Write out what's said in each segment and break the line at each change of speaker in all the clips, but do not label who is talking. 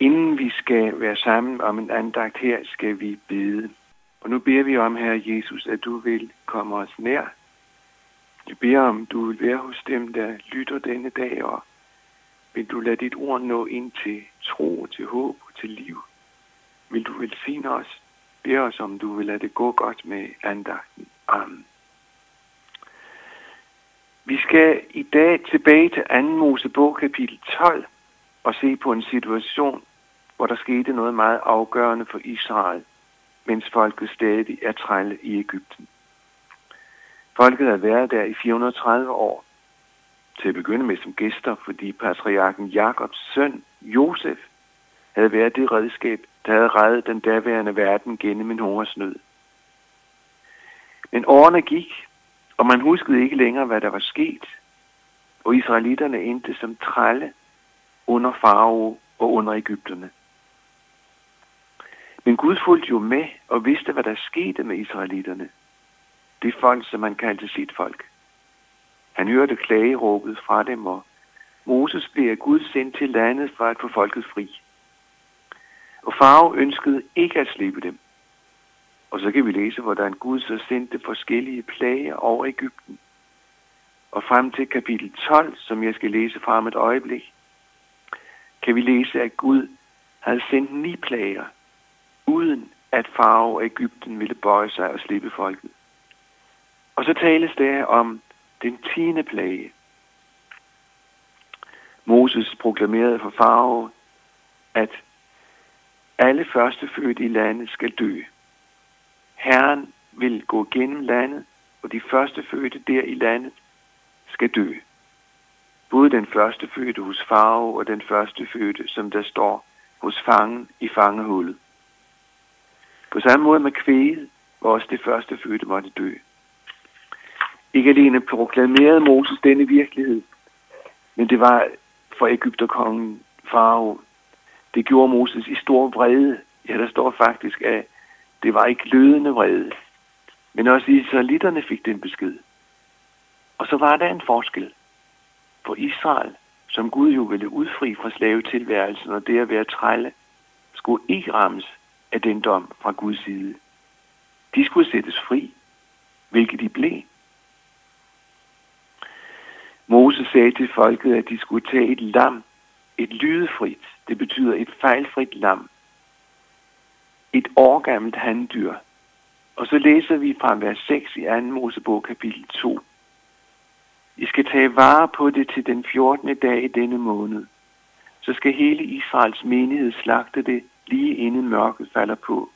Inden vi skal være sammen om en andagt her, skal vi bede. Og nu beder vi om, Herre Jesus, at du vil komme os nær. Vi beder om, du vil være hos dem, der lytter denne dag, og vil du lade dit ord nå ind til tro, til håb og til liv. Vil du velsigne os? Bed os, om du vil lade det gå godt med andagten. Amen. Vi skal i dag tilbage til 2. Mosebog kapitel 12 og se på en situation, hvor der skete noget meget afgørende for Israel, mens folket stadig er trælle i Ægypten. Folket har været der i 430 år, til at begynde med som gæster, fordi patriarken Jakobs søn, Josef, havde været det redskab, der havde reddet den daværende verden gennem en hungersnød. Men årene gik, og man huskede ikke længere, hvad der var sket, og israelitterne endte som trælle under farao og under Ægypterne. Men Gud fulgte jo med og vidste, hvad der skete med israelitterne. Det folk, som man kaldte sit folk. Han hørte klageråbet fra dem, og Moses blev af Gud sendt til landet for at få folket fri. Og farve ønskede ikke at slippe dem. Og så kan vi læse, hvordan Gud så sendte forskellige plager over Ægypten. Og frem til kapitel 12, som jeg skal læse fra om et øjeblik, kan vi læse, at Gud havde sendt ni plager, uden at farve og Ægypten ville bøje sig og slippe folket. Og så tales der om den tiende plage. Moses proklamerede for farve, at alle førstefødte i landet skal dø. Herren vil gå gennem landet, og de førstefødte der i landet skal dø. Både den førstefødte hos farve og den førstefødte, som der står hos fangen i fangehullet. På samme måde med kvæget, hvor også det førstefødte måtte dø. Ikke alene proklamerede Moses denne virkelighed, men det var for Ægypterkongen Farao. Det gjorde Moses i stor vrede. Ja, der står faktisk, at det var ikke lødende vrede. Men også israelitterne fik den besked. Og så var der en forskel. For Israel, som Gud jo ville udfri fra slavetilværelsen og det at være trælle, skulle ikke rammes af den dom fra Guds side. De skulle sættes fri, hvilket de blev. Moses sagde til folket, at de skulle tage et lam, et lydefrit, det betyder et fejlfrit lam, et årgammelt handdyr. Og så læser vi fra vers 6 i 2. Mosebog kapitel 2. I skal tage vare på det til den 14. dag i denne måned. Så skal hele Israels menighed slagte det lige inden mørket falder på.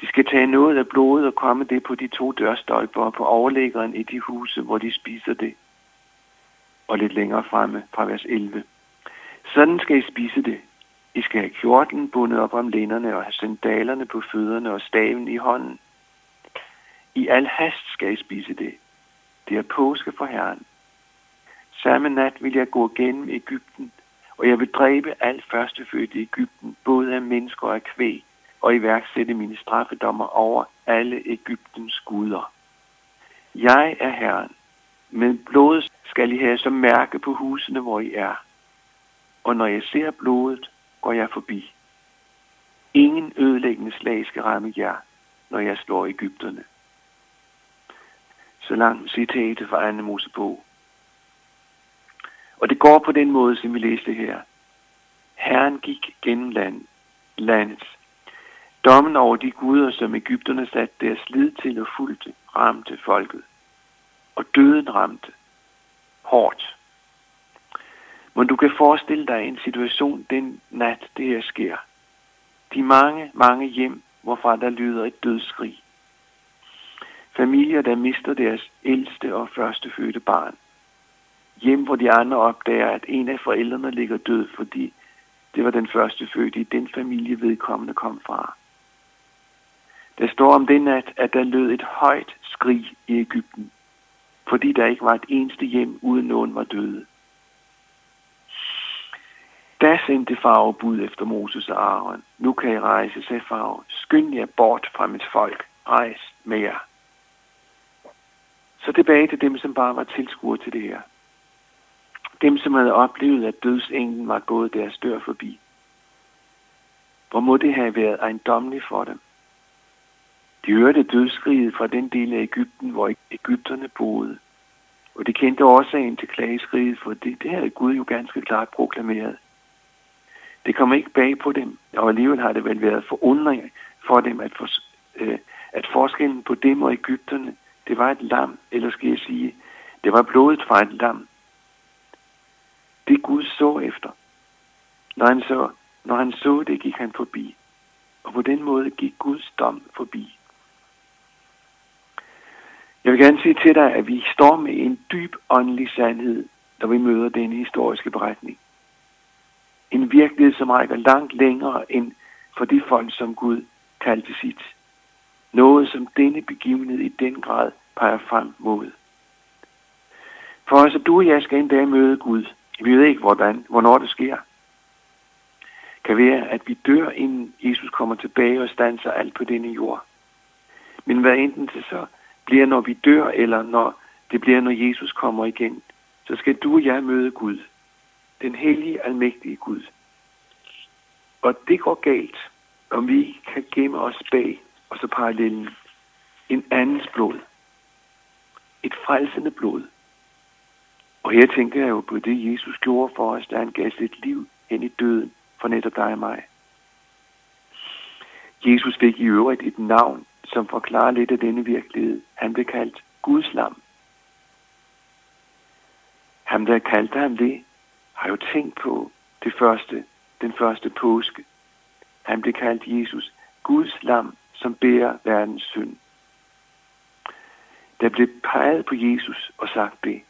De skal tage noget af blodet og komme det på de to dørstolper på overlæggeren i de huse, hvor de spiser det. Og lidt længere fremme fra vers 11. Sådan skal I spise det. I skal have kjorten bundet op om lænderne og have sandalerne på fødderne og staven i hånden. I al hast skal I spise det. Det er påske for Herren. Samme nat vil jeg gå gennem Ægypten, og jeg vil dræbe alt førstefødte i Ægypten, både af mennesker og af kvæg, og iværksætte mine straffedommer over alle Ægyptens guder. Jeg er Herren. Med blodet skal I have som mærke på husene, hvor I er. Og når jeg ser blodet, går jeg forbi. Ingen ødelæggende slag skal ramme jer, når jeg slår Ægypterne. Så langt citatet fra Anne Mosebog. Og det går på den måde, som vi læste her. Herren gik gennem land, landet. Dommen over de guder, som Ægypterne satte deres lid til og fulgte, ramte folket. Og døden ramte hårdt. Men du kan forestille dig en situation den nat, det her sker. De mange, mange hjem, hvorfra der lyder et dødsskrig. Familier, der mister deres ældste og første fødte barn. Hjem, hvor de andre opdager, at en af forældrene ligger død, fordi det var den første fødte i den familie, vedkommende kom fra. Der står om den nat, at der lød et højt skrig i Ægypten, fordi der ikke var et eneste hjem, uden nogen var døde. Da sendte farve bud efter Moses og Aaron. Nu kan I rejse, sagde farve. Skynd jer bort fra mit folk. Rejs med jer. Så tilbage til dem, som bare var tilskuere til det her. Dem, som havde oplevet, at dødsenglen var gået deres dør forbi. Hvor må det have været ejendommeligt for dem. De hørte dødskriget fra den del af Ægypten, hvor Ægypterne boede. Og de kendte årsagen til klageskriget, for det, det havde Gud jo ganske klart proklameret. Det kom ikke bag på dem, og alligevel har det vel været forundring for dem, at, for, øh, at forskellen på dem og Ægypterne, det var et lam, eller skal jeg sige, det var blodet fra et lam. Det Gud så efter. Når han så, når han så det, gik han forbi. Og på den måde gik Guds dom forbi. Jeg vil gerne sige til dig, at vi står med en dyb åndelig sandhed, når vi møder denne historiske beretning. En virkelighed, som rækker langt længere end for de folk, som Gud kaldte sit. Noget, som denne begivenhed i den grad peger frem mod. For altså, du og jeg skal en dag møde Gud. Vi ved ikke, hvordan, hvornår det sker. Kan være, at vi dør, inden Jesus kommer tilbage og standser alt på denne jord. Men hvad enten det så bliver, når vi dør, eller når det bliver, når Jesus kommer igen, så skal du og jeg møde Gud. Den hellige, almægtige Gud. Og det går galt, om vi kan gemme os bag, og så parallellen, en andens blod. Et frelsende blod. Og her tænker jeg jo på det, Jesus gjorde for os, da han gav sit liv hen i døden for netop dig og mig. Jesus fik i øvrigt et navn, som forklarer lidt af denne virkelighed. Han blev kaldt Guds lam. Ham, der kaldte ham det, har jo tænkt på det første, den første påske. Han blev kaldt Jesus, Guds lam, som bærer verdens synd. Der blev peget på Jesus og sagt det,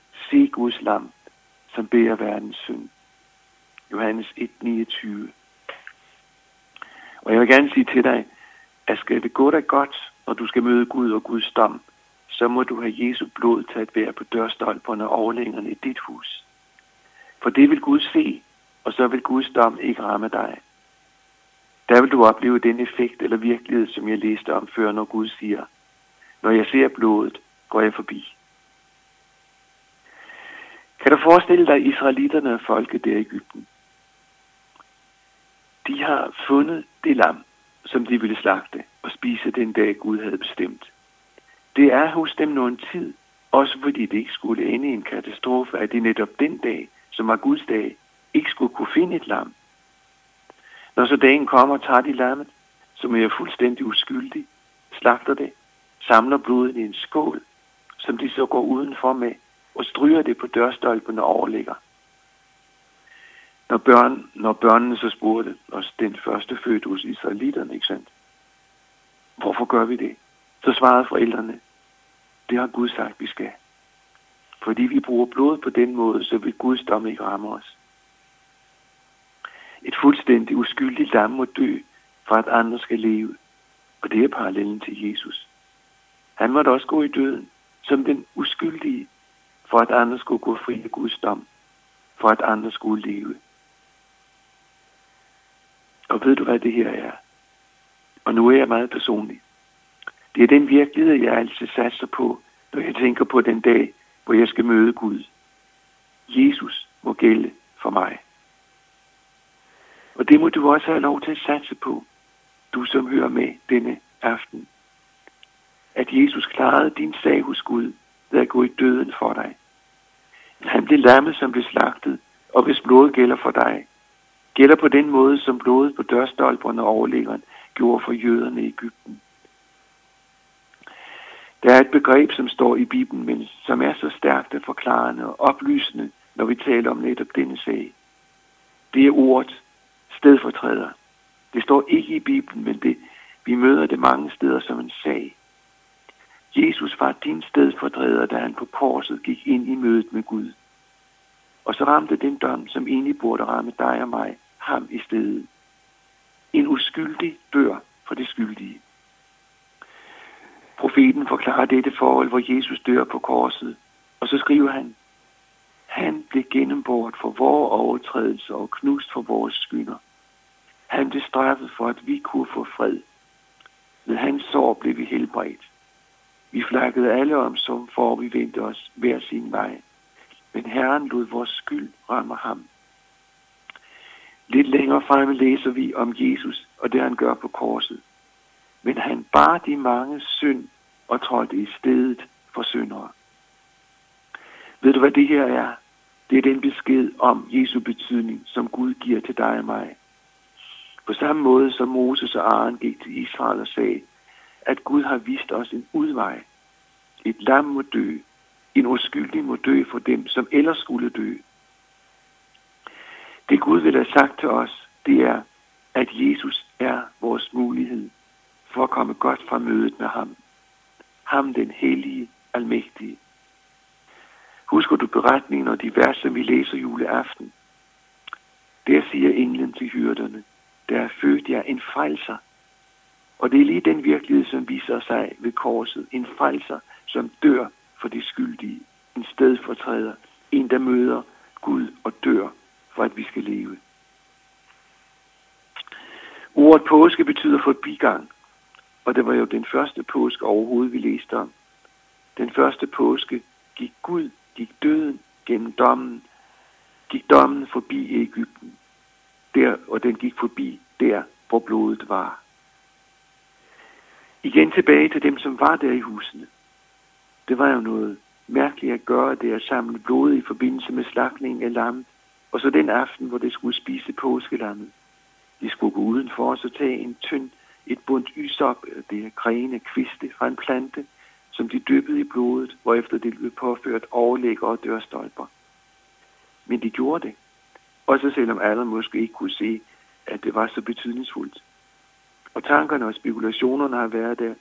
Guds lam, som bærer verdens synd. Johannes 1:29. Og jeg vil gerne sige til dig, at skal det gå dig godt, når du skal møde Gud og Guds dom, så må du have Jesu blod til at være på dørstolperne og overlængerne i dit hus. For det vil Gud se, og så vil Guds dom ikke ramme dig. Der vil du opleve den effekt eller virkelighed, som jeg læste om før, når Gud siger, når jeg ser blodet, går jeg forbi. Kan du forestille dig israelitterne og folket der i Ægypten? De har fundet det lam, som de ville slagte og spise den dag Gud havde bestemt. Det er hos dem nogen tid, også fordi det ikke skulle ende i en katastrofe, at det netop den dag, som var Guds dag, ikke skulle kunne finde et lam. Når så dagen kommer, tager de lammet, som er fuldstændig uskyldig, slagter det, samler blodet i en skål, som de så går udenfor med, og stryger det på dørstolpen og overligger. Når, børn, når børnene så spurgte os den første fødte hos israelitterne, ikke sandt? Hvorfor gør vi det? Så svarede forældrene, det har Gud sagt, vi skal. Fordi vi bruger blod på den måde, så vil Guds dom ikke ramme os. Et fuldstændig uskyldigt lam må dø, for at andre skal leve. Og det er parallellen til Jesus. Han måtte også gå i døden, som den uskyldige, for at andre skulle gå fri af Guds dom, for at andre skulle leve. Og ved du, hvad det her er? Og nu er jeg meget personlig. Det er den virkelighed, jeg altid satser på, når jeg tænker på den dag, hvor jeg skal møde Gud. Jesus må gælde for mig. Og det må du også have lov til at satse på, du som hører med denne aften. At Jesus klarede din sag hos Gud ved at gå i døden for dig det lamme, som blev slagtet, og hvis blodet gælder for dig, gælder på den måde, som blodet på dørstolperne og overlæggeren gjorde for jøderne i Ægypten. Der er et begreb, som står i Bibelen, men som er så stærkt og forklarende og oplysende, når vi taler om netop denne sag. Det er ordet stedfortræder. Det står ikke i Bibelen, men det, vi møder det mange steder som en sag. Jesus var din stedfortræder, da han på korset gik ind i mødet med Gud. Og så ramte den dom, som egentlig burde ramme dig og mig, ham i stedet. En uskyldig dør for det skyldige. Profeten forklarer dette forhold, hvor Jesus dør på korset, og så skriver han, han blev gennembort for vores overtrædelser og knust for vores skynder. Han blev straffet for, at vi kunne få fred. Ved hans sår blev vi helbredt. Vi flakkede alle om, som for vi vendte os hver sin vej. Men Herren lod vores skyld ramme ham. Lidt længere fremme læser vi om Jesus og det han gør på korset. Men han bar de mange synd og trådte i stedet for syndere. Ved du, hvad det her er? Det er den besked om Jesu betydning, som Gud giver til dig og mig. På samme måde som Moses og Aaron gik til Israel og sagde, at Gud har vist os en udvej. Et lam må dø. En uskyldig må dø for dem, som ellers skulle dø. Det Gud vil have sagt til os, det er, at Jesus er vores mulighed for at komme godt fra mødet med ham. Ham den hellige, almægtige. Husker du beretningen og de vers, som vi læser juleaften? Der siger englen til hyrderne, der er født jer en frelser. Og det er lige den virkelighed, som viser sig ved korset. En frelser, som dør for de skyldige. En stedfortræder. En, der møder Gud og dør for at vi skal leve. Ordet påske betyder forbigang, og det var jo den første påske overhovedet, vi læste om. Den første påske gik Gud, gik døden gennem dommen, gik dommen forbi Ægypten, der, og den gik forbi der, hvor blodet var. Igen tilbage til dem, som var der i husene. Det var jo noget mærkeligt at gøre det at samle blod i forbindelse med slagningen af lam, Og så den aften, hvor det skulle spise påskelammet. De skulle gå udenfor og så tage en tynd, et bundt ysop, det er grene kviste fra en plante, som de dyppede i blodet, hvorefter det blev påført overlægger og dørstolper. Men de gjorde det. Også selvom alle måske ikke kunne se, at det var så betydningsfuldt. Og tankerne og spekulationerne har været der.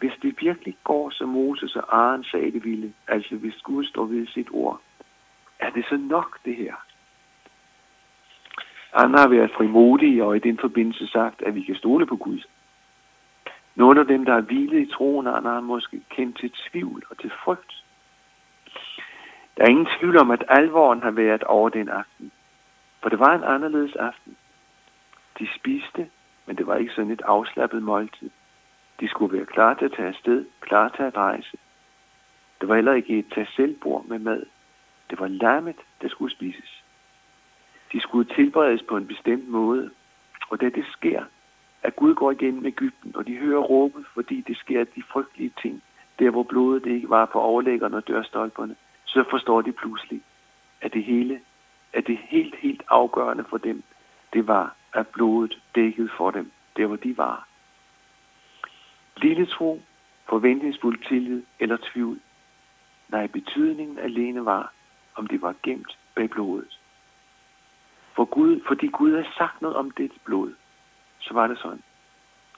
Hvis det virkelig går, som Moses og Aaron sagde det ville, altså hvis Gud står ved sit ord, er det så nok det her? Andre har været frimodige og i den forbindelse sagt, at vi kan stole på Gud. Nogle af dem, der er hvilet i troen, andre har måske kendt til tvivl og til frygt. Der er ingen tvivl om, at alvoren har været over den aften. For det var en anderledes aften. De spiste, men det var ikke sådan et afslappet måltid. De skulle være klar til at tage afsted, klar til at rejse. Det var heller ikke et tag selvbord med mad. Det var lammet, der skulle spises. De skulle tilberedes på en bestemt måde. Og da det sker, at Gud går igennem Ægypten, og de hører råbet, fordi det sker de frygtelige ting, der hvor blodet ikke var på overlæggerne og dørstolperne, så forstår de pludselig, at det hele, at det helt, helt afgørende for dem, det var, at blodet dækkede for dem, der hvor de var. Lille tro, forventningsfuld tillid eller tvivl. Nej, betydningen alene var, om det var gemt bag blodet. For Gud, fordi Gud har sagt noget om det blod, så var det sådan.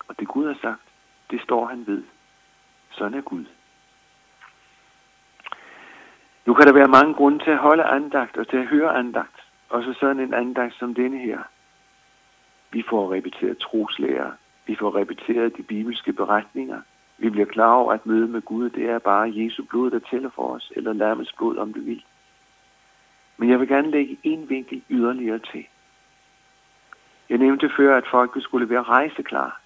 Og det Gud har sagt, det står han ved. Sådan er Gud. Nu kan der være mange grunde til at holde andagt og til at høre andagt. Også sådan en andagt som denne her. Vi får repeteret troslærer. Vi får repeteret de bibelske beretninger. Vi bliver klar over, at møde med Gud, det er bare Jesu blod, der tæller for os, eller lammets blod, om du vil. Men jeg vil gerne lægge en vinkel yderligere til. Jeg nævnte før, at folket skulle være rejseklar.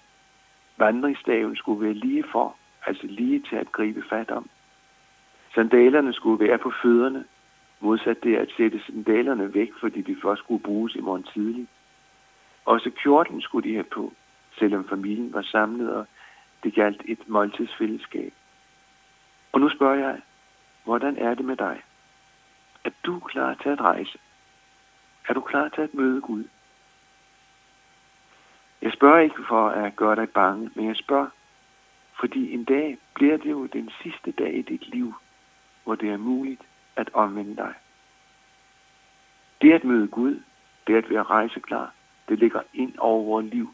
Vandringsstaven skulle være lige for, altså lige til at gribe fat om. Sandalerne skulle være på fødderne, modsat det at sætte sandalerne væk, fordi de først skulle bruges i morgen tidlig. Også kjorten skulle de have på, selvom familien var samlet, og det galt et måltidsfællesskab. Og nu spørger jeg, hvordan er det med dig? Er du klar til at rejse? Er du klar til at møde Gud? Jeg spørger ikke for at gøre dig bange, men jeg spørger, fordi en dag bliver det jo den sidste dag i dit liv, hvor det er muligt at omvende dig. Det at møde Gud, det at være rejseklar, det ligger ind over vores liv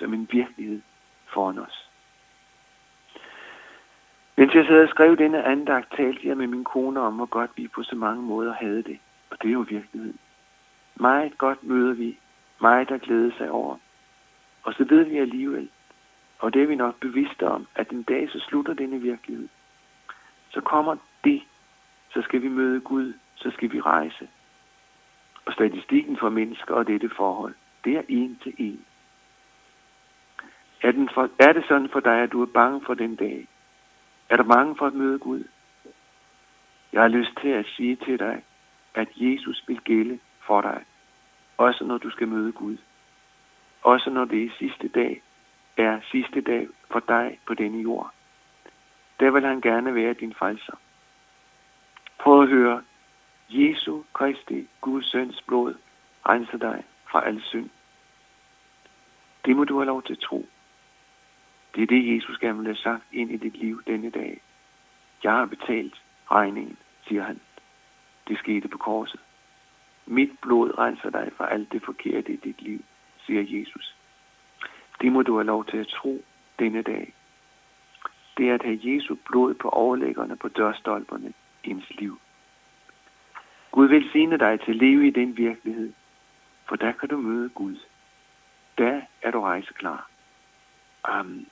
som en virkelighed foran os. Mens jeg sad og skrev denne andagt, talte jeg med min kone om, hvor godt vi på så mange måder havde det. Og det er jo virkeligheden. Meget godt møder vi. Meget der glæder sig over. Og så ved vi alligevel, og det er vi nok bevidste om, at en dag så slutter denne virkelighed. Så kommer det, så skal vi møde Gud, så skal vi rejse. Og statistikken for mennesker og dette forhold, det er en til en. Er, den for, er det sådan for dig, at du er bange for den dag? Er du bange for at møde Gud? Jeg har lyst til at sige til dig, at Jesus vil gælde for dig. Også når du skal møde Gud. Også når det er sidste dag, er sidste dag for dig på denne jord. Der vil han gerne være din frelser. Prøv at høre. Jesu Kristi, Guds søns blod, renser dig fra al synd. Det må du have lov til at tro. Det er det, Jesus gerne vil have sagt ind i dit liv denne dag. Jeg har betalt regningen, siger han. Det skete på korset. Mit blod renser dig fra alt det forkerte i dit liv, siger Jesus. Det må du have lov til at tro denne dag. Det er at have Jesu blod på overlæggerne på dørstolperne i ens liv. Gud vil sine dig til at leve i den virkelighed, for der kan du møde Gud. Der er du rejseklar. Amen.